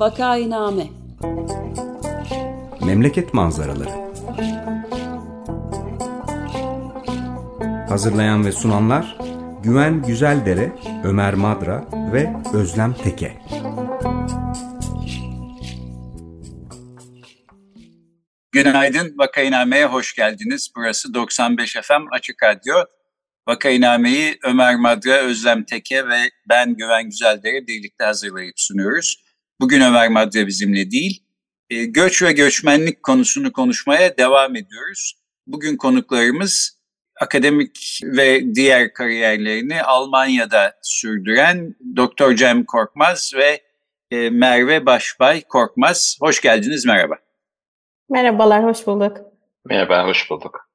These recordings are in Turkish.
Vakainame Memleket manzaraları Hazırlayan ve sunanlar Güven Güzeldere, Ömer Madra ve Özlem Teke. Günaydın, Vakainame'ye hoş geldiniz. Burası 95 FM Açık Radyo. Vakainame'yi Ömer Madra, Özlem Teke ve ben Güven Güzeldere birlikte hazırlayıp sunuyoruz. Bugün Ömer Madra bizimle değil, e, göç ve göçmenlik konusunu konuşmaya devam ediyoruz. Bugün konuklarımız akademik ve diğer kariyerlerini Almanya'da sürdüren Doktor Cem Korkmaz ve e, Merve Başbay Korkmaz. Hoş geldiniz, merhaba. Merhabalar, hoş bulduk. Merhaba, hoş bulduk.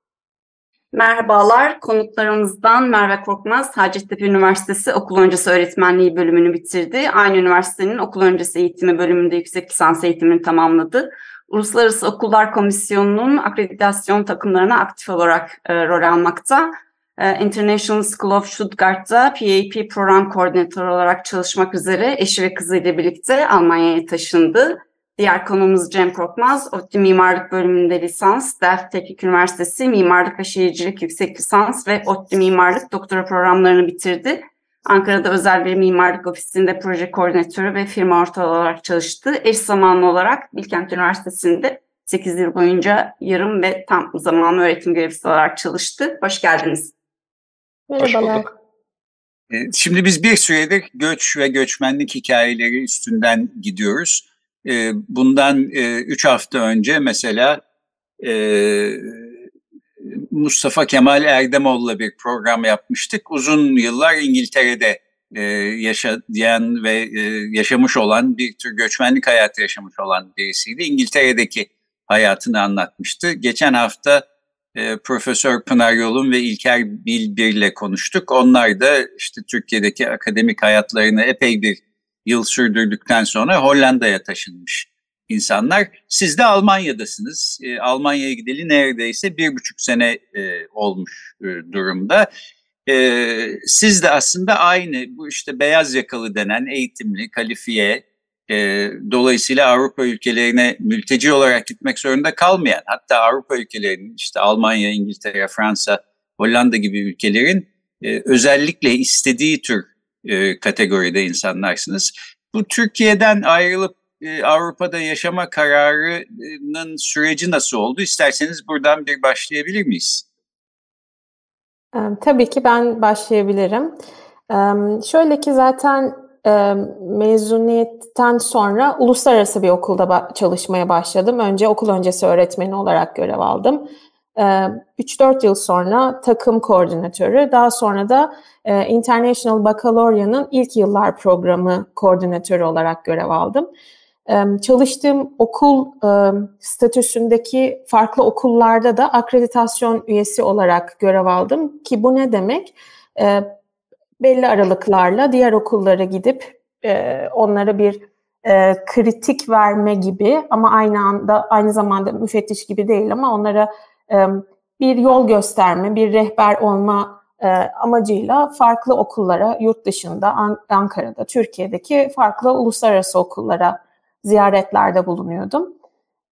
Merhabalar, konuklarımızdan Merve Korkmaz, Hacettepe Üniversitesi Okul Öncesi Öğretmenliği bölümünü bitirdi. Aynı üniversitenin Okul Öncesi Eğitimi bölümünde yüksek lisans eğitimini tamamladı. Uluslararası Okullar Komisyonu'nun akreditasyon takımlarına aktif olarak e, rol almakta. E, International School of Stuttgart'ta PAP program koordinatörü olarak çalışmak üzere eşi ve kızıyla birlikte Almanya'ya taşındı. Diğer konumuz Cem Korkmaz, ODTÜ Mimarlık bölümünde lisans, Delft Teknik Üniversitesi Mimarlık ve Şehircilik Yüksek Lisans ve ODTÜ Mimarlık doktora programlarını bitirdi. Ankara'da özel bir mimarlık ofisinde proje koordinatörü ve firma ortağı olarak çalıştı. Eş zamanlı olarak Bilkent Üniversitesi'nde 8 yıl boyunca yarım ve tam zamanlı öğretim görevlisi olarak çalıştı. Hoş geldiniz. Merhabalar. Ee, şimdi biz bir süredir göç ve göçmenlik hikayeleri üstünden gidiyoruz. Ee, bundan e, üç hafta önce mesela e, Mustafa Kemal Erdemoğlu'la bir program yapmıştık. Uzun yıllar İngiltere'de e, yaşayan ve e, yaşamış olan bir tür göçmenlik hayatı yaşamış olan birisiydi. İngiltere'deki hayatını anlatmıştı. Geçen hafta e, Profesör Pınar Yolun ve İlker Bilbir ile konuştuk. Onlar da işte Türkiye'deki akademik hayatlarını epey bir yıl sürdürdükten sonra Hollanda'ya taşınmış insanlar. Siz de Almanya'dasınız. E, Almanya'ya gideli neredeyse bir buçuk sene e, olmuş e, durumda. E, siz de aslında aynı bu işte beyaz yakalı denen eğitimli, kalifiye, e, dolayısıyla Avrupa ülkelerine mülteci olarak gitmek zorunda kalmayan, hatta Avrupa ülkelerinin işte Almanya, İngiltere, Fransa, Hollanda gibi ülkelerin e, özellikle istediği tür e, kategoride insanlarsınız. Bu Türkiye'den ayrılıp e, Avrupa'da yaşama kararının süreci nasıl oldu? İsterseniz buradan bir başlayabilir miyiz? E, tabii ki ben başlayabilirim. E, şöyle ki zaten e, mezuniyetten sonra uluslararası bir okulda çalışmaya başladım. Önce okul öncesi öğretmeni olarak görev aldım. 3-4 yıl sonra takım koordinatörü, daha sonra da International Baccalaureate'ın ilk yıllar programı koordinatörü olarak görev aldım. Çalıştığım okul statüsündeki farklı okullarda da akreditasyon üyesi olarak görev aldım ki bu ne demek? Belli aralıklarla diğer okullara gidip onlara bir kritik verme gibi ama aynı anda aynı zamanda müfettiş gibi değil ama onlara bir yol gösterme, bir rehber olma amacıyla farklı okullara, yurt dışında, Ankara'da, Türkiye'deki farklı uluslararası okullara ziyaretlerde bulunuyordum.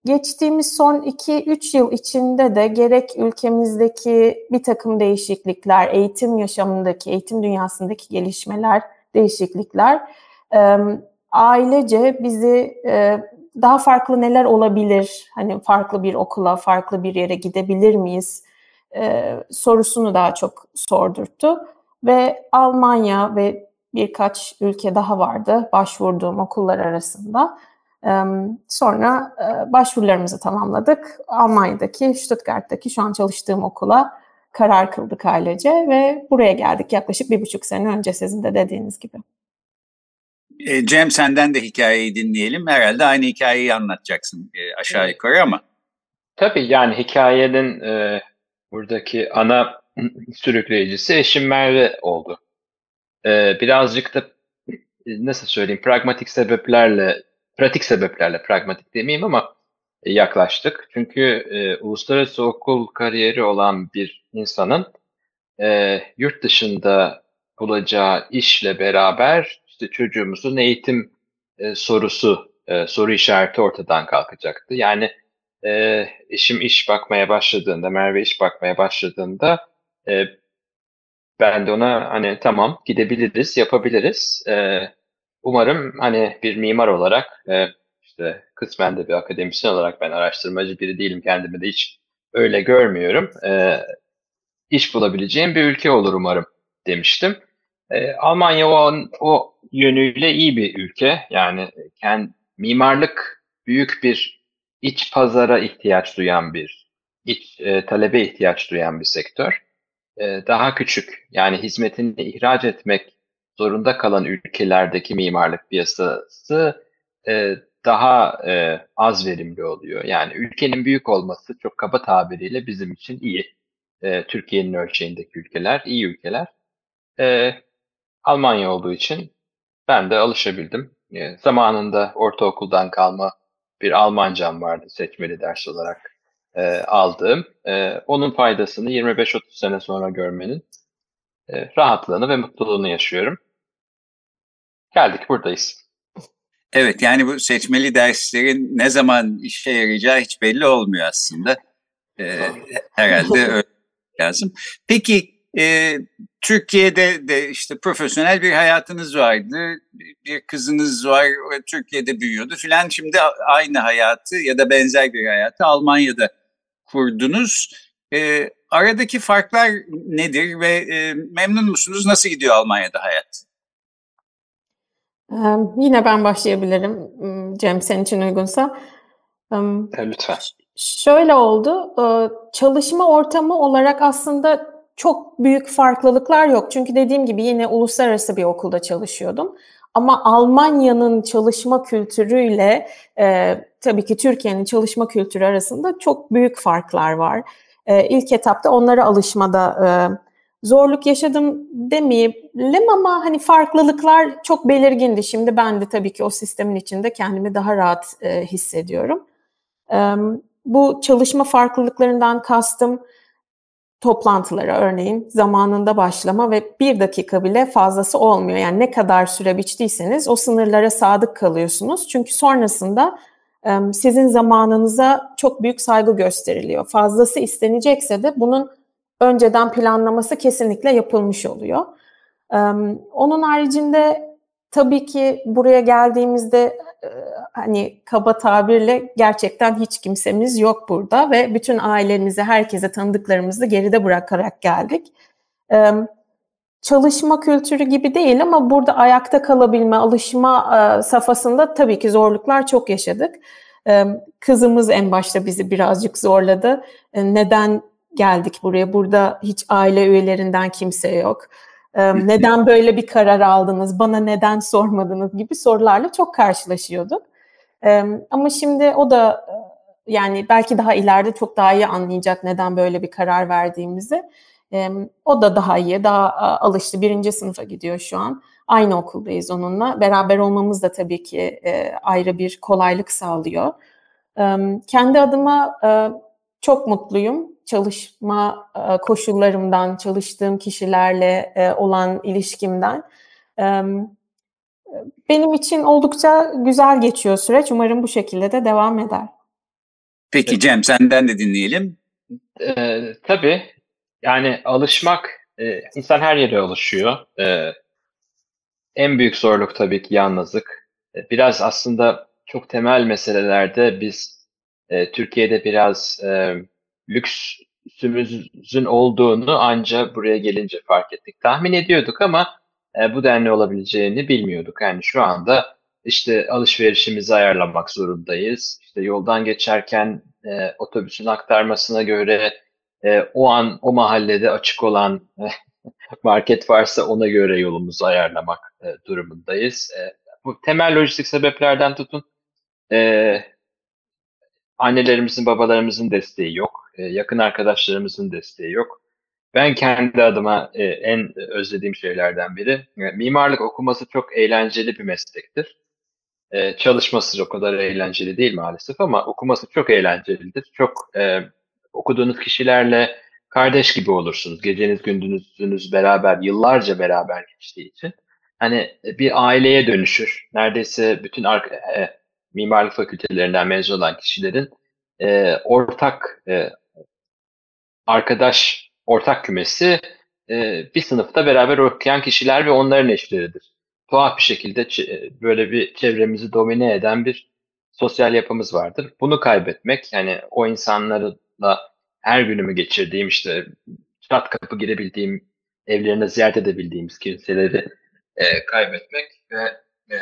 Geçtiğimiz son 2-3 yıl içinde de gerek ülkemizdeki bir takım değişiklikler, eğitim yaşamındaki, eğitim dünyasındaki gelişmeler, değişiklikler ailece bizi daha farklı neler olabilir? Hani farklı bir okula, farklı bir yere gidebilir miyiz? E, sorusunu daha çok sordurttu. Ve Almanya ve birkaç ülke daha vardı başvurduğum okullar arasında. Sonra e, başvurularımızı tamamladık. Almanya'daki, Stuttgart'taki şu an çalıştığım okula karar kıldık ailece ve buraya geldik yaklaşık bir buçuk sene önce sizin de dediğiniz gibi. E, Cem senden de hikayeyi dinleyelim. Herhalde aynı hikayeyi anlatacaksın e, aşağı yukarı ama. Tabii yani hikayenin e, buradaki ana sürükleyicisi eşim Merve oldu. E, birazcık da nasıl söyleyeyim pragmatik sebeplerle, pratik sebeplerle pragmatik demeyeyim ama yaklaştık. Çünkü e, uluslararası okul kariyeri olan bir insanın e, yurt dışında bulacağı işle beraber işte çocuğumuzun eğitim e, sorusu e, soru işareti ortadan kalkacaktı. Yani e, eşim iş bakmaya başladığında, Merve iş bakmaya başladığında e, ben de ona hani tamam gidebiliriz, yapabiliriz. E, umarım hani bir mimar olarak e, işte kısmen de bir akademisyen olarak ben araştırmacı biri değilim kendimi de hiç öyle görmüyorum. E, iş bulabileceğim bir ülke olur umarım demiştim. E, Almanya o, o yönüyle iyi bir ülke. Yani kendi mimarlık büyük bir iç pazara ihtiyaç duyan bir, iç e, talebe ihtiyaç duyan bir sektör. E, daha küçük yani hizmetini ihraç etmek zorunda kalan ülkelerdeki mimarlık piyasası e, daha e, az verimli oluyor. Yani ülkenin büyük olması çok kaba tabiriyle bizim için iyi. E, Türkiye'nin ölçeğindeki ülkeler, iyi ülkeler. E, Almanya olduğu için ben de alışabildim. E, zamanında ortaokuldan kalma bir Almancam vardı seçmeli ders olarak e, aldığım. E, onun faydasını 25-30 sene sonra görmenin e, rahatlığını ve mutluluğunu yaşıyorum. Geldik buradayız. Evet yani bu seçmeli derslerin ne zaman işe yarayacağı hiç belli olmuyor aslında. Ee, herhalde öyle lazım. Peki e, Türkiye'de de işte profesyonel bir hayatınız vardı. Bir kızınız var, Türkiye'de büyüyordu filan. Şimdi aynı hayatı ya da benzer bir hayatı Almanya'da kurdunuz. E, aradaki farklar nedir ve e, memnun musunuz? Nasıl gidiyor Almanya'da hayat? Ee, yine ben başlayabilirim Cem senin için uygunsa. Lütfen. Şöyle oldu, çalışma ortamı olarak aslında çok büyük farklılıklar yok. Çünkü dediğim gibi yine uluslararası bir okulda çalışıyordum. Ama Almanya'nın çalışma kültürüyle e, tabii ki Türkiye'nin çalışma kültürü arasında çok büyük farklar var. E, ilk etapta onlara alışmada e, zorluk yaşadım demeyelim ama hani farklılıklar çok belirgindi. Şimdi ben de tabii ki o sistemin içinde kendimi daha rahat e, hissediyorum. E, bu çalışma farklılıklarından kastım toplantılara örneğin zamanında başlama ve bir dakika bile fazlası olmuyor. Yani ne kadar süre biçtiyseniz o sınırlara sadık kalıyorsunuz. Çünkü sonrasında sizin zamanınıza çok büyük saygı gösteriliyor. Fazlası istenecekse de bunun önceden planlaması kesinlikle yapılmış oluyor. Onun haricinde tabii ki buraya geldiğimizde hani kaba tabirle gerçekten hiç kimsemiz yok burada ve bütün ailemizi, herkese tanıdıklarımızı geride bırakarak geldik. Çalışma kültürü gibi değil ama burada ayakta kalabilme, alışma safhasında tabii ki zorluklar çok yaşadık. Kızımız en başta bizi birazcık zorladı. Neden geldik buraya? Burada hiç aile üyelerinden kimse yok. Neden böyle bir karar aldınız? Bana neden sormadınız gibi sorularla çok karşılaşıyorduk. Ama şimdi o da yani belki daha ileride çok daha iyi anlayacak neden böyle bir karar verdiğimizi. O da daha iyi, daha alıştı. Birinci sınıfa gidiyor şu an. Aynı okuldayız onunla. Beraber olmamız da tabii ki ayrı bir kolaylık sağlıyor. Kendi adıma çok mutluyum. Çalışma koşullarımdan, çalıştığım kişilerle olan ilişkimden. Benim için oldukça güzel geçiyor süreç. Umarım bu şekilde de devam eder. Peki Cem senden de dinleyelim. Ee, tabii. Yani alışmak, e, insan her yere alışıyor. E, en büyük zorluk tabii ki yalnızlık. E, biraz aslında çok temel meselelerde biz e, Türkiye'de biraz e, lüksümüzün olduğunu ancak buraya gelince fark ettik. Tahmin ediyorduk ama e, bu denli olabileceğini bilmiyorduk. Yani şu anda işte alışverişimizi ayarlamak zorundayız. İşte yoldan geçerken e, otobüsün aktarmasına göre e, o an o mahallede açık olan e, market varsa ona göre yolumuzu ayarlamak e, durumundayız. E, bu temel lojistik sebeplerden tutun e, annelerimizin, babalarımızın desteği yok. E, yakın arkadaşlarımızın desteği yok. Ben kendi adıma e, en özlediğim şeylerden biri. E, mimarlık okuması çok eğlenceli bir meslektir. E, çalışması o kadar eğlenceli değil maalesef ama okuması çok eğlencelidir. Çok e, okuduğunuz kişilerle kardeş gibi olursunuz. Geceniz gündüzünüz beraber, yıllarca beraber geçtiği için. Hani bir aileye dönüşür. Neredeyse bütün arka, e, mimarlık fakültelerinden mezun olan kişilerin e, ortak e, arkadaş ortak kümesi e, bir sınıfta beraber okuyan kişiler ve onların eşleridir. Tuhaf bir şekilde böyle bir çevremizi domine eden bir sosyal yapımız vardır. Bunu kaybetmek yani o insanlarla her günümü geçirdiğim işte çat kapı girebildiğim evlerine ziyaret edebildiğimiz kimseleri e, kaybetmek ve e,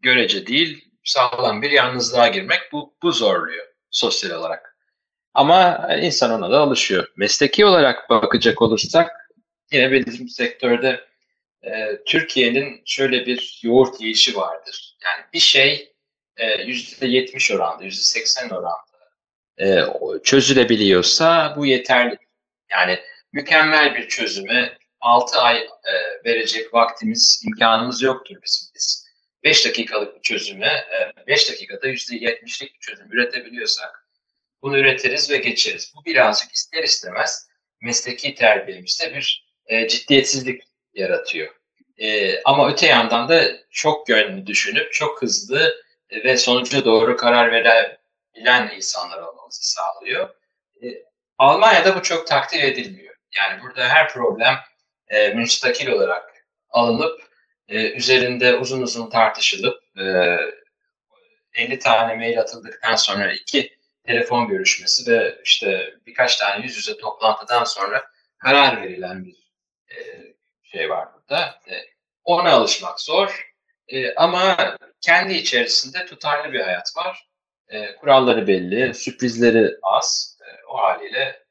görece değil sağlam bir yalnızlığa girmek bu, bu zorluyor sosyal olarak. Ama insan ona da alışıyor. Mesleki olarak bakacak olursak yine bizim sektörde e, Türkiye'nin şöyle bir yoğurt yiyişi vardır. Yani bir şey e, yüzde 70 oranda, %80 oranda e, çözülebiliyorsa bu yeterli. Yani mükemmel bir çözüme 6 ay e, verecek vaktimiz, imkanımız yoktur bizim. Biz 5 dakikalık bir çözüme 5 e, dakikada %70'lik bir çözüm üretebiliyorsak bunu üretiriz ve geçeriz. Bu birazcık ister istemez mesleki terbiyemizde bir e, ciddiyetsizlik yaratıyor. E, ama öte yandan da çok yönlü düşünüp çok hızlı ve sonuca doğru karar verebilen insanlar olmamızı sağlıyor. E, Almanya'da bu çok takdir edilmiyor. Yani burada her problem e, müstakil olarak alınıp e, üzerinde uzun uzun tartışılıp e, 50 tane mail atıldıktan sonra iki telefon görüşmesi ve işte birkaç tane yüz yüze toplantıdan sonra karar verilen bir e, şey var burada. E, ona alışmak zor e, ama kendi içerisinde tutarlı bir hayat var. E, kuralları belli, sürprizleri az. E, o haliyle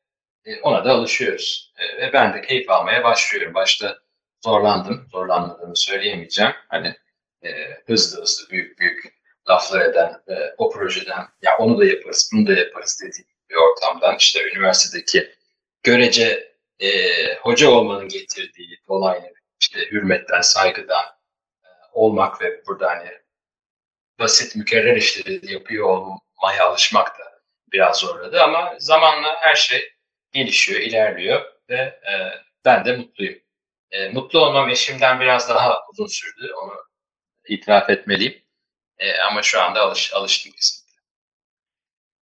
e, ona da alışıyoruz. E, ve ben de keyif almaya başlıyorum. Başta zorlandım, zorlanmadığımı söyleyemeyeceğim. Hani e, hızlı hızlı, büyük büyük laflar eden e, o projeden ya onu da yaparız, bunu da yaparız dediğim bir ortamdan işte üniversitedeki görece e, hoca olmanın getirdiği kolaylık, işte hürmetten, saygıdan e, olmak ve burada hani basit mükerrer işleri yapıyor olmaya alışmak da biraz zorladı ama zamanla her şey gelişiyor, ilerliyor ve e, ben de mutluyum. E, mutlu olmam eşimden biraz daha uzun sürdü, onu itiraf etmeliyim. E, ama şu anda alış, alıştım kesinlikle.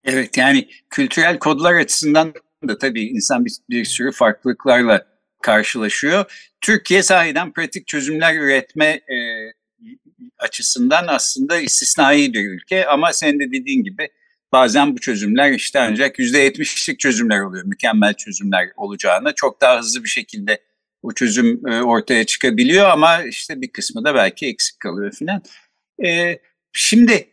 Evet yani kültürel kodlar açısından da tabii insan bir, bir sürü farklılıklarla karşılaşıyor. Türkiye sahiden pratik çözümler üretme e, açısından aslında istisnai bir ülke ama sen de dediğin gibi bazen bu çözümler işte ancak %70'lik çözümler oluyor. Mükemmel çözümler olacağına çok daha hızlı bir şekilde bu çözüm e, ortaya çıkabiliyor ama işte bir kısmı da belki eksik kalıyor filan. E, şimdi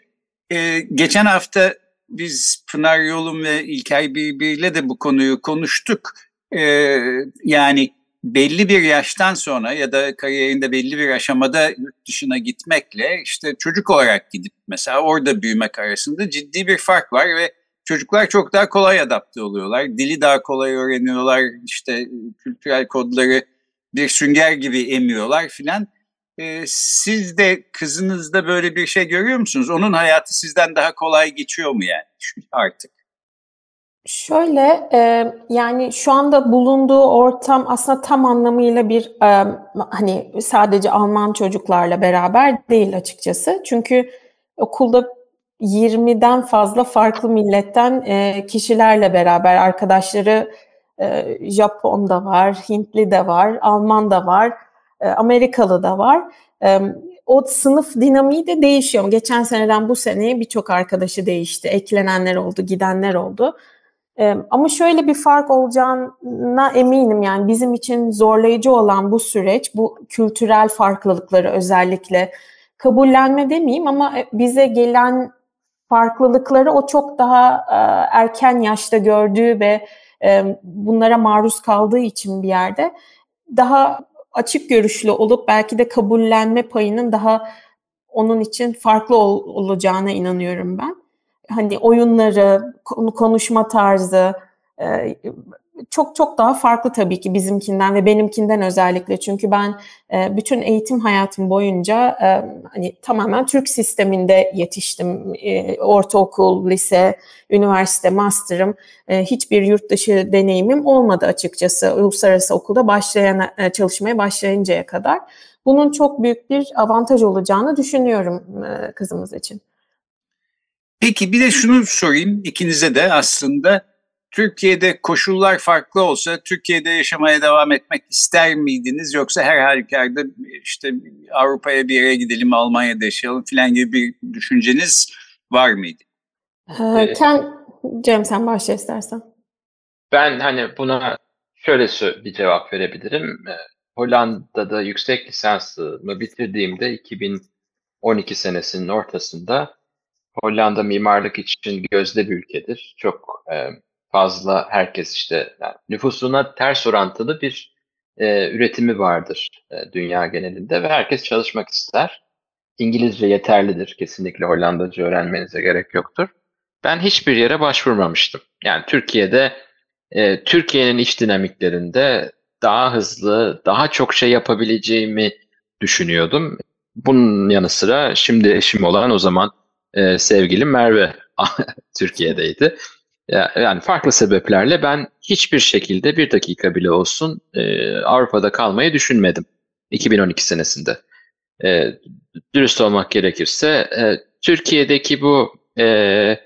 e, geçen hafta biz Pınar Yolum ve İlker birbiriyle de bu konuyu konuştuk. yani belli bir yaştan sonra ya da kariyerinde belli bir aşamada yurt dışına gitmekle işte çocuk olarak gidip mesela orada büyümek arasında ciddi bir fark var ve çocuklar çok daha kolay adapte oluyorlar. Dili daha kolay öğreniyorlar. işte kültürel kodları bir sünger gibi emiyorlar filan. Ee, siz de kızınızda böyle bir şey görüyor musunuz? Onun hayatı sizden daha kolay geçiyor mu yani artık? Şöyle e, yani şu anda bulunduğu ortam aslında tam anlamıyla bir e, hani sadece Alman çocuklarla beraber değil açıkçası. Çünkü okulda 20'den fazla farklı milletten e, kişilerle beraber arkadaşları e, Japon da var, Hintli de var, Alman da var, e, Amerikalı da var. E, o sınıf dinamiği de değişiyor. Geçen seneden bu seneye birçok arkadaşı değişti. Eklenenler oldu, gidenler oldu. E, ama şöyle bir fark olacağına eminim yani bizim için zorlayıcı olan bu süreç, bu kültürel farklılıkları özellikle kabullenme demeyeyim ama e, bize gelen farklılıkları o çok daha e, erken yaşta gördüğü ve bunlara maruz kaldığı için bir yerde daha açık görüşlü olup belki de kabullenme payının daha onun için farklı ol, olacağına inanıyorum ben. Hani oyunları, konuşma tarzı e, çok çok daha farklı tabii ki bizimkinden ve benimkinden özellikle. Çünkü ben e, bütün eğitim hayatım boyunca e, hani tamamen Türk sisteminde yetiştim. Ortaokul, lise, üniversite, master'ım hiçbir yurt dışı deneyimim olmadı açıkçası. Uluslararası okulda başlayan çalışmaya başlayıncaya kadar. Bunun çok büyük bir avantaj olacağını düşünüyorum kızımız için. Peki bir de şunu sorayım ikinize de aslında Türkiye'de koşullar farklı olsa Türkiye'de yaşamaya devam etmek ister miydiniz yoksa her halükarda işte Avrupa'ya bir yere gidelim Almanya'da yaşayalım filan gibi bir düşünceniz var mıydı? Ee, Ken, Cem sen başla istersen. Ben hani buna şöyle bir cevap verebilirim. Hollanda'da yüksek lisansımı bitirdiğimde 2012 senesinin ortasında Hollanda mimarlık için gözde bir ülkedir. Çok e, fazla herkes işte yani nüfusuna ters orantılı bir e, üretimi vardır e, dünya genelinde ve herkes çalışmak ister. İngilizce yeterlidir. Kesinlikle Hollandaca öğrenmenize gerek yoktur. Ben hiçbir yere başvurmamıştım. Yani Türkiye'de e, Türkiye'nin iş dinamiklerinde daha hızlı, daha çok şey yapabileceğimi düşünüyordum. Bunun yanı sıra şimdi eşim olan o zaman e, sevgilim Merve Türkiye'deydi. Yani farklı sebeplerle ben hiçbir şekilde bir dakika bile olsun e, Avrupa'da kalmayı düşünmedim 2012 senesinde. E, dürüst olmak gerekirse e, Türkiye'deki bu e,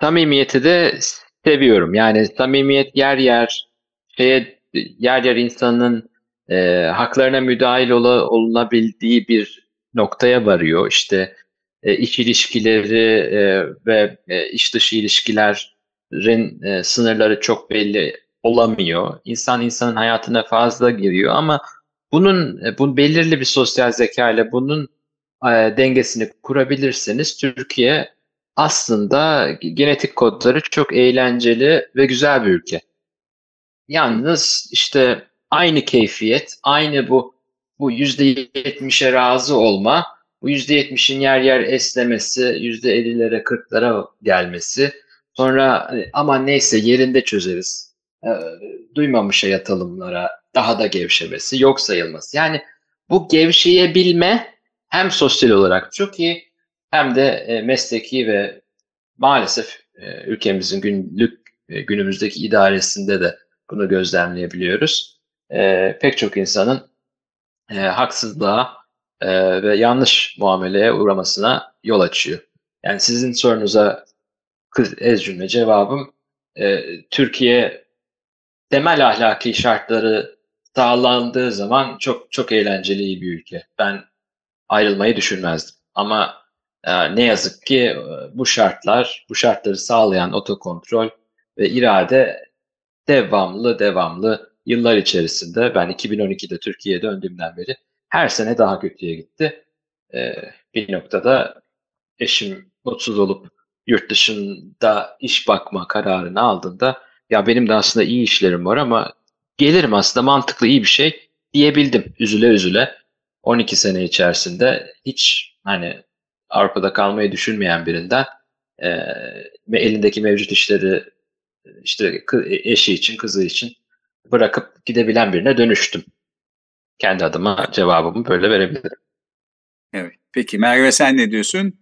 samimiyeti de seviyorum. Yani samimiyet yer yer şeye yer yer insanın e, haklarına müdahil ol, olunabildiği bir noktaya varıyor. İşte e, iç ilişkileri e, ve e, iç dışı ilişkilerin e, sınırları çok belli olamıyor. İnsan insanın hayatına fazla giriyor ama bunun e, bu belirli bir sosyal zeka ile bunun e, dengesini kurabilirseniz Türkiye aslında genetik kodları çok eğlenceli ve güzel bir ülke. Yalnız işte aynı keyfiyet, aynı bu bu %70'e razı olma, bu %70'in yer yer esnemesi, %50'lere 40'lara gelmesi, sonra e, ama neyse yerinde çözeriz, e, duymamışa yatılımlara daha da gevşemesi, yok sayılması. Yani bu gevşeyebilme hem sosyal olarak çok iyi hem de e, mesleki ve maalesef e, ülkemizin günlük e, günümüzdeki idaresinde de bunu gözlemleyebiliyoruz. Pek çok insanın e, haksızlığa e, ve yanlış muameleye uğramasına yol açıyor. Yani sizin sorunuza kız ez cümle cevabım e, Türkiye temel ahlaki şartları sağlandığı zaman çok çok eğlenceli bir ülke. Ben ayrılmayı düşünmezdim. Ama e, ne yazık ki e, bu şartlar, bu şartları sağlayan otokontrol ve irade devamlı devamlı yıllar içerisinde ben 2012'de Türkiye'ye döndüğümden beri her sene daha kötüye gitti. E, bir noktada eşim mutsuz olup yurt dışında iş bakma kararını aldığında ya benim de aslında iyi işlerim var ama gelirim aslında mantıklı iyi bir şey diyebildim üzüle üzüle 12 sene içerisinde hiç hani Avrupa'da kalmayı düşünmeyen birinden e, elindeki mevcut işleri işte eşi için, kızı için bırakıp gidebilen birine dönüştüm. Kendi adıma cevabımı böyle verebilirim. Evet. Peki Merve sen ne diyorsun?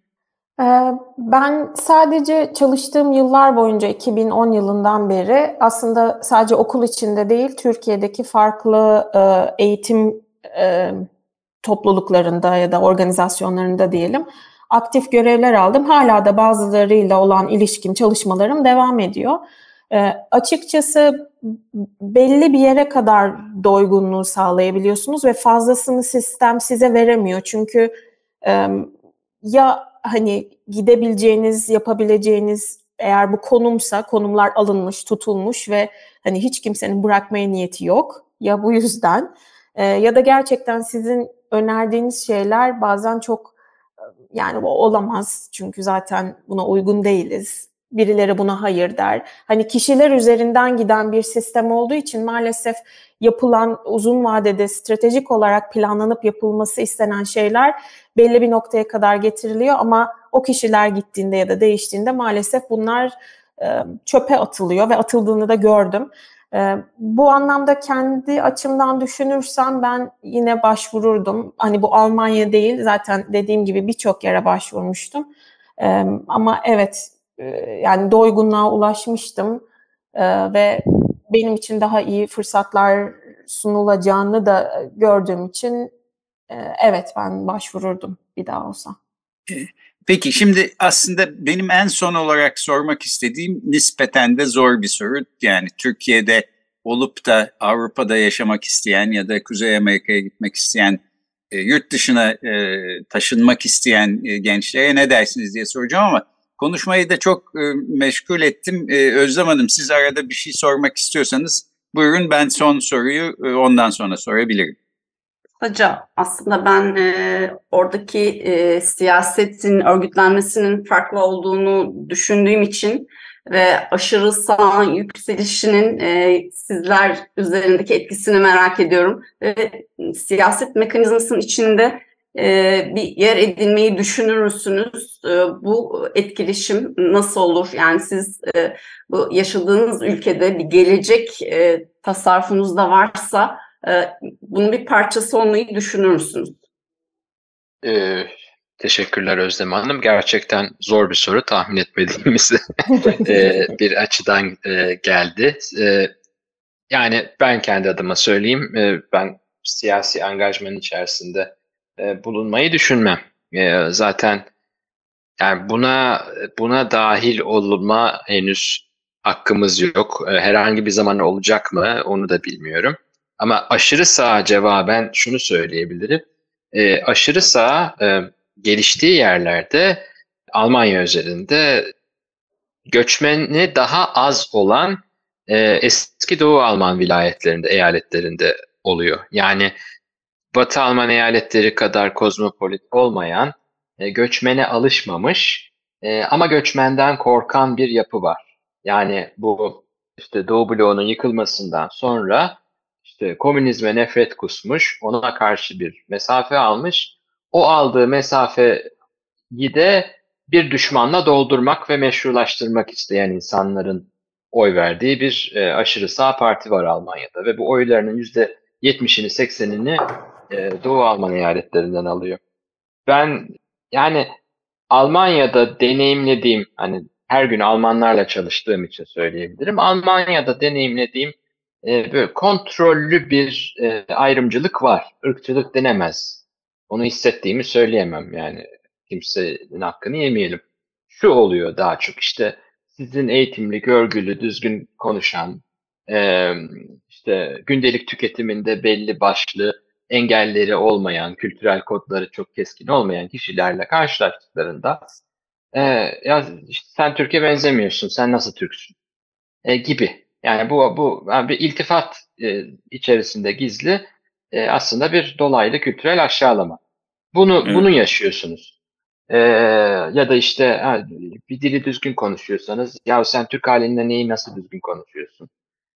Ee, ben sadece çalıştığım yıllar boyunca 2010 yılından beri aslında sadece okul içinde değil Türkiye'deki farklı e, eğitim e, topluluklarında ya da organizasyonlarında diyelim aktif görevler aldım. Hala da bazılarıyla olan ilişkim, çalışmalarım devam ediyor. E, açıkçası belli bir yere kadar doygunluğu sağlayabiliyorsunuz ve fazlasını sistem size veremiyor. Çünkü e, ya hani gidebileceğiniz, yapabileceğiniz eğer bu konumsa konumlar alınmış, tutulmuş ve hani hiç kimsenin bırakmaya niyeti yok. Ya bu yüzden e, ya da gerçekten sizin önerdiğiniz şeyler bazen çok yani bu olamaz çünkü zaten buna uygun değiliz. Birileri buna hayır der. Hani kişiler üzerinden giden bir sistem olduğu için maalesef yapılan uzun vadede stratejik olarak planlanıp yapılması istenen şeyler belli bir noktaya kadar getiriliyor ama o kişiler gittiğinde ya da değiştiğinde maalesef bunlar çöpe atılıyor ve atıldığını da gördüm. E, bu anlamda kendi açımdan düşünürsem ben yine başvururdum. Hani bu Almanya değil zaten dediğim gibi birçok yere başvurmuştum. E, ama evet e, yani doygunluğa ulaşmıştım e, ve benim için daha iyi fırsatlar sunulacağını da gördüğüm için e, evet ben başvururdum bir daha olsa. Peki şimdi aslında benim en son olarak sormak istediğim nispeten de zor bir soru. Yani Türkiye'de olup da Avrupa'da yaşamak isteyen ya da Kuzey Amerika'ya gitmek isteyen, e, yurt dışına e, taşınmak isteyen gençlere ne dersiniz diye soracağım ama konuşmayı da çok e, meşgul ettim. E, Özlem Hanım siz arada bir şey sormak istiyorsanız buyurun ben son soruyu e, ondan sonra sorabilirim. Kısaca aslında ben e, oradaki e, siyasetin örgütlenmesinin farklı olduğunu düşündüğüm için ve aşırı sağ yükselişinin e, sizler üzerindeki etkisini merak ediyorum. Ve siyaset mekanizmasının içinde bir yer edinmeyi düşünür müsünüz? E, bu etkileşim nasıl olur? Yani siz e, bu yaşadığınız ülkede bir gelecek e, tasarrufunuz da varsa ee, bunun bir parçası olmayı düşünür müsünüz? Ee, teşekkürler Özlem Hanım. Gerçekten zor bir soru tahmin etmediğimiz e, bir açıdan e, geldi. E, yani ben kendi adıma söyleyeyim. E, ben siyasi angajmanın içerisinde e, bulunmayı düşünmem. E, zaten yani buna buna dahil olma henüz hakkımız yok. E, herhangi bir zaman olacak mı onu da bilmiyorum. Ama aşırı sağ cevaben şunu söyleyebilirim. Aşırı sağ geliştiği yerlerde Almanya üzerinde göçmeni daha az olan eski Doğu Alman vilayetlerinde, eyaletlerinde oluyor. Yani Batı Alman eyaletleri kadar kozmopolit olmayan, e, göçmene alışmamış e, ama göçmenden korkan bir yapı var. Yani bu işte Doğu bloğunun yıkılmasından sonra işte komünizme nefret kusmuş, ona karşı bir mesafe almış. O aldığı mesafeyi de bir düşmanla doldurmak ve meşrulaştırmak isteyen insanların oy verdiği bir e, aşırı sağ parti var Almanya'da ve bu oylarının yüzde 70'ini 80'ini e, Doğu Alman eyaletlerinden alıyor. Ben yani Almanya'da deneyimlediğim hani her gün Almanlarla çalıştığım için söyleyebilirim. Almanya'da deneyimlediğim e, böyle kontrollü bir e, ayrımcılık var. Irkçılık denemez. Onu hissettiğimi söyleyemem yani. Kimsenin hakkını yemeyelim. Şu oluyor daha çok işte sizin eğitimli, görgülü, düzgün konuşan, e, işte gündelik tüketiminde belli başlı engelleri olmayan, kültürel kodları çok keskin olmayan kişilerle karşılaştıklarında e, ya işte sen Türkiye benzemiyorsun, sen nasıl Türksün e, gibi yani bu bu yani bir iltifat e, içerisinde gizli e, aslında bir dolaylı kültürel aşağılama. Bunu evet. bunu yaşıyorsunuz. E, ya da işte ha, bir dili düzgün konuşuyorsanız ya sen Türk halinde neyi nasıl düzgün konuşuyorsun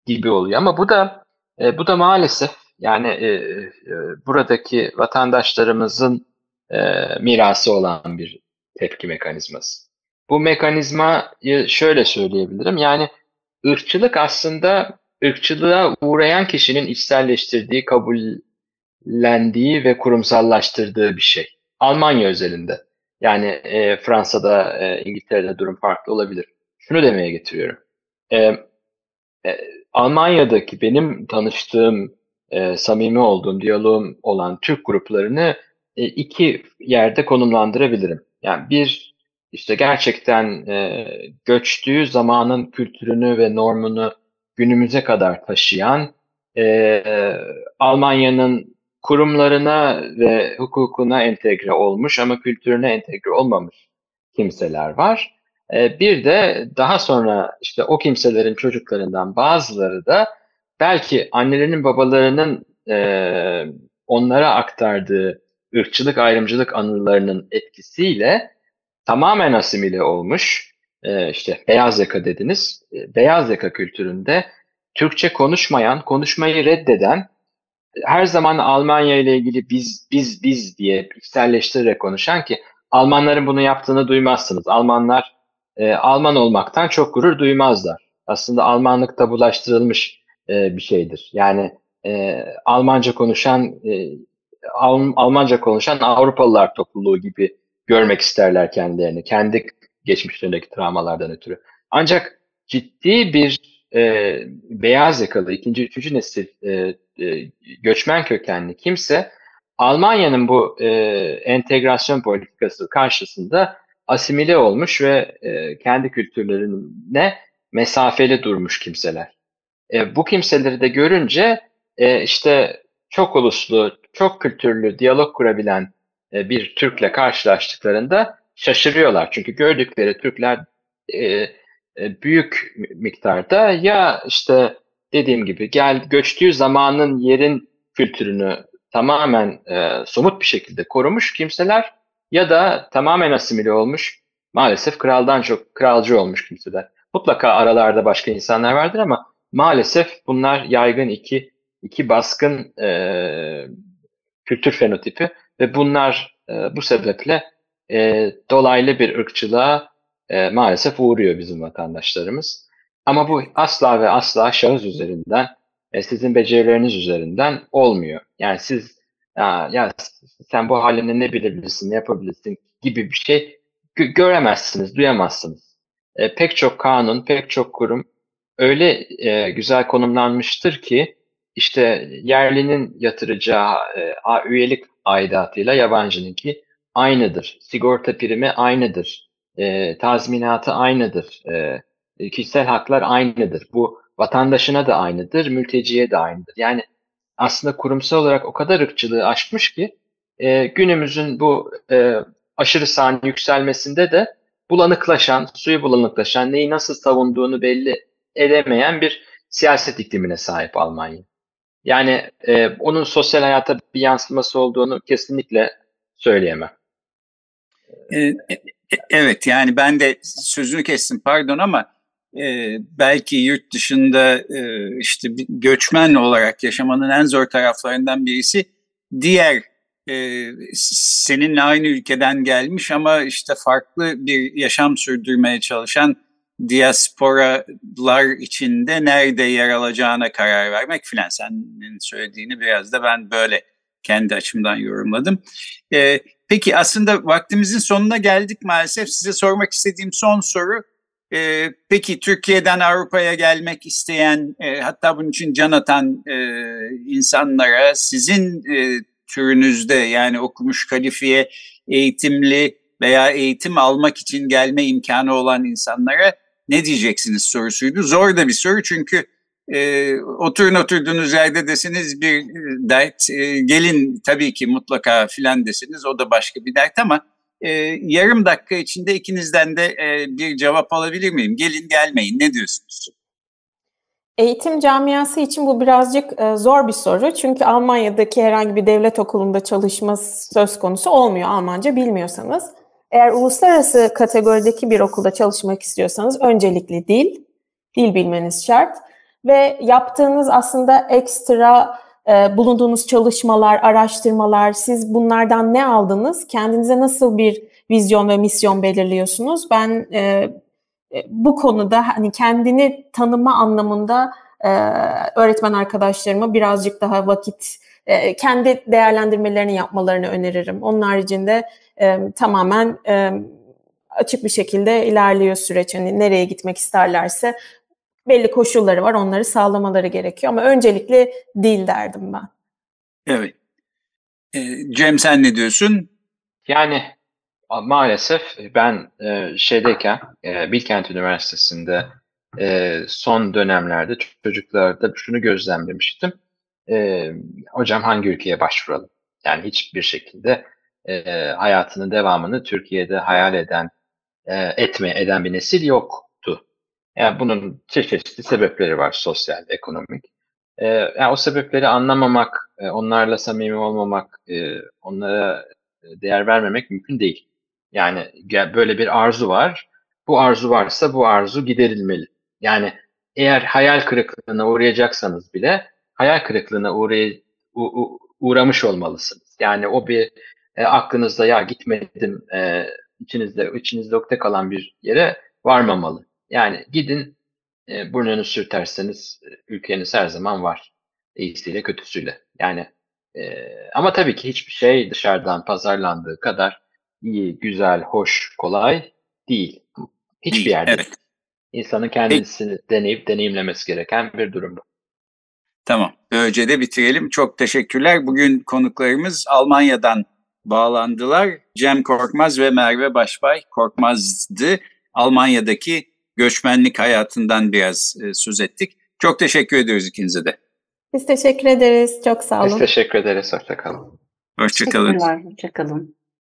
gibi oluyor. Ama bu da e, bu da maalesef yani e, e, buradaki vatandaşlarımızın e, mirası olan bir tepki mekanizması. Bu mekanizmayı şöyle söyleyebilirim. Yani ırkçılık aslında ırkçılığa uğrayan kişinin içselleştirdiği, kabullendiği ve kurumsallaştırdığı bir şey. Almanya özelinde. Yani e, Fransa'da, e, İngiltere'de durum farklı olabilir. Şunu demeye getiriyorum. E, e, Almanya'daki benim tanıştığım, e, samimi olduğum, diyaloğum olan Türk gruplarını e, iki yerde konumlandırabilirim. Yani bir işte gerçekten e, göçtüğü zamanın kültürünü ve normunu günümüze kadar taşıyan e, Almanya'nın kurumlarına ve hukukuna entegre olmuş ama kültürüne entegre olmamış kimseler var. E, bir de daha sonra işte o kimselerin çocuklarından bazıları da belki annelerinin babalarının e, onlara aktardığı ırkçılık ayrımcılık anılarının etkisiyle tamamen asimile olmuş, e, işte beyaz yaka dediniz, beyaz yaka kültüründe Türkçe konuşmayan, konuşmayı reddeden, her zaman Almanya ile ilgili biz, biz, biz diye içselleştirerek konuşan ki Almanların bunu yaptığını duymazsınız. Almanlar e, Alman olmaktan çok gurur duymazlar. Aslında Almanlık tabulaştırılmış e, bir şeydir. Yani e, Almanca konuşan e, Al, Almanca konuşan Avrupalılar topluluğu gibi görmek isterler kendilerini. Kendi geçmişlerindeki travmalardan ötürü. Ancak ciddi bir e, beyaz yakalı ikinci, üçüncü nesil e, e, göçmen kökenli kimse Almanya'nın bu e, entegrasyon politikası karşısında asimile olmuş ve e, kendi kültürlerine mesafeli durmuş kimseler. E, bu kimseleri de görünce e, işte çok uluslu, çok kültürlü diyalog kurabilen e, bir Türk'le karşılaştıklarında şaşırıyorlar. Çünkü gördükleri Türkler e, e, büyük miktarda ya işte dediğim gibi gel göçtüğü zamanın yerin kültürünü tamamen e, somut bir şekilde korumuş kimseler ya da tamamen asimile olmuş maalesef kraldan çok kralcı olmuş kimseler. Mutlaka aralarda başka insanlar vardır ama maalesef bunlar yaygın iki iki baskın e, kültür fenotipi ve bunlar e, bu sebeple e, dolaylı bir ırkçılığa e, maalesef uğruyor bizim vatandaşlarımız. Ama bu asla ve asla şahıs üzerinden, e, sizin becerileriniz üzerinden olmuyor. Yani siz ya, ya sen bu halinde ne bilebilirsin, yapabilirsin gibi bir şey gö- göremezsiniz, duyamazsınız. E, pek çok kanun, pek çok kurum öyle e, güzel konumlanmıştır ki işte yerlinin yatıracağı e, üyelik aidatıyla yabancınınki aynıdır. Sigorta primi aynıdır. E, tazminatı aynıdır. E, kişisel haklar aynıdır. Bu vatandaşına da aynıdır, mülteciye de aynıdır. Yani aslında kurumsal olarak o kadar ırkçılığı aşmış ki e, günümüzün bu e, aşırı sahne yükselmesinde de bulanıklaşan, suyu bulanıklaşan, neyi nasıl savunduğunu belli edemeyen bir siyaset iklimine sahip Almanya. Yani e, onun sosyal hayata bir yansıması olduğunu kesinlikle söyleyemem. E, e, evet yani ben de sözünü kestim pardon ama e, belki yurt dışında e, işte göçmen olarak yaşamanın en zor taraflarından birisi diğer e, seninle aynı ülkeden gelmiş ama işte farklı bir yaşam sürdürmeye çalışan diasporalar içinde nerede yer alacağına karar vermek filan. Senin söylediğini biraz da ben böyle kendi açımdan yorumladım. E, peki aslında vaktimizin sonuna geldik maalesef. Size sormak istediğim son soru. E, peki Türkiye'den Avrupa'ya gelmek isteyen e, hatta bunun için can atan e, insanlara sizin e, türünüzde yani okumuş kalifiye eğitimli veya eğitim almak için gelme imkanı olan insanlara ne diyeceksiniz sorusuydu. Zor da bir soru çünkü e, oturun oturduğunuz yerde desiniz bir dert, e, gelin tabii ki mutlaka filan desiniz o da başka bir dert ama e, yarım dakika içinde ikinizden de e, bir cevap alabilir miyim? Gelin gelmeyin ne diyorsunuz? Eğitim camiası için bu birazcık e, zor bir soru. Çünkü Almanya'daki herhangi bir devlet okulunda çalışma söz konusu olmuyor Almanca bilmiyorsanız. Eğer uluslararası kategorideki bir okulda çalışmak istiyorsanız öncelikli dil, dil bilmeniz şart. Ve yaptığınız aslında ekstra e, bulunduğunuz çalışmalar, araştırmalar, siz bunlardan ne aldınız? Kendinize nasıl bir vizyon ve misyon belirliyorsunuz? Ben e, e, bu konuda hani kendini tanıma anlamında e, öğretmen arkadaşlarıma birazcık daha vakit e, kendi değerlendirmelerini yapmalarını öneririm. Onun haricinde e, tamamen e, açık bir şekilde ilerliyor süreç. Hani nereye gitmek isterlerse belli koşulları var. Onları sağlamaları gerekiyor. Ama öncelikle dil derdim ben. Evet. E, Cem sen ne diyorsun? Yani maalesef ben e, şeydeyken e, Bilkent Üniversitesi'nde e, son dönemlerde çocuklarda şunu gözlemlemiştim. E, hocam hangi ülkeye başvuralım? Yani hiçbir şekilde e, hayatının devamını Türkiye'de hayal eden, e, etme eden bir nesil yoktu. Yani bunun çeşitli sebepleri var sosyal, ekonomik. E, yani o sebepleri anlamamak, e, onlarla samimi olmamak, e, onlara değer vermemek mümkün değil. Yani böyle bir arzu var. Bu arzu varsa bu arzu giderilmeli. Yani eğer hayal kırıklığına uğrayacaksanız bile hayal kırıklığına uğray uğramış olmalısınız. Yani o bir e, aklınızda ya gitmedim e, içinizde içinizde okta kalan bir yere varmamalı. Yani gidin e, burnunu sürterseniz e, ülkeniz her zaman var. İyisiyle kötüsüyle. Yani e, ama tabii ki hiçbir şey dışarıdan pazarlandığı kadar iyi, güzel, hoş, kolay değil. Hiçbir yerde. Evet. İnsanın kendisini deneyip deneyimlemesi gereken bir durum bu. Tamam. Böylece de bitirelim. Çok teşekkürler. Bugün konuklarımız Almanya'dan bağlandılar. Cem Korkmaz ve Merve Başbay Korkmaz'dı. Almanya'daki göçmenlik hayatından biraz e, söz ettik. Çok teşekkür ediyoruz ikinize de. Biz teşekkür ederiz. Çok sağ olun. Biz teşekkür ederiz. Hoşçakalın. Hoşçakalın. Hoşçakalın.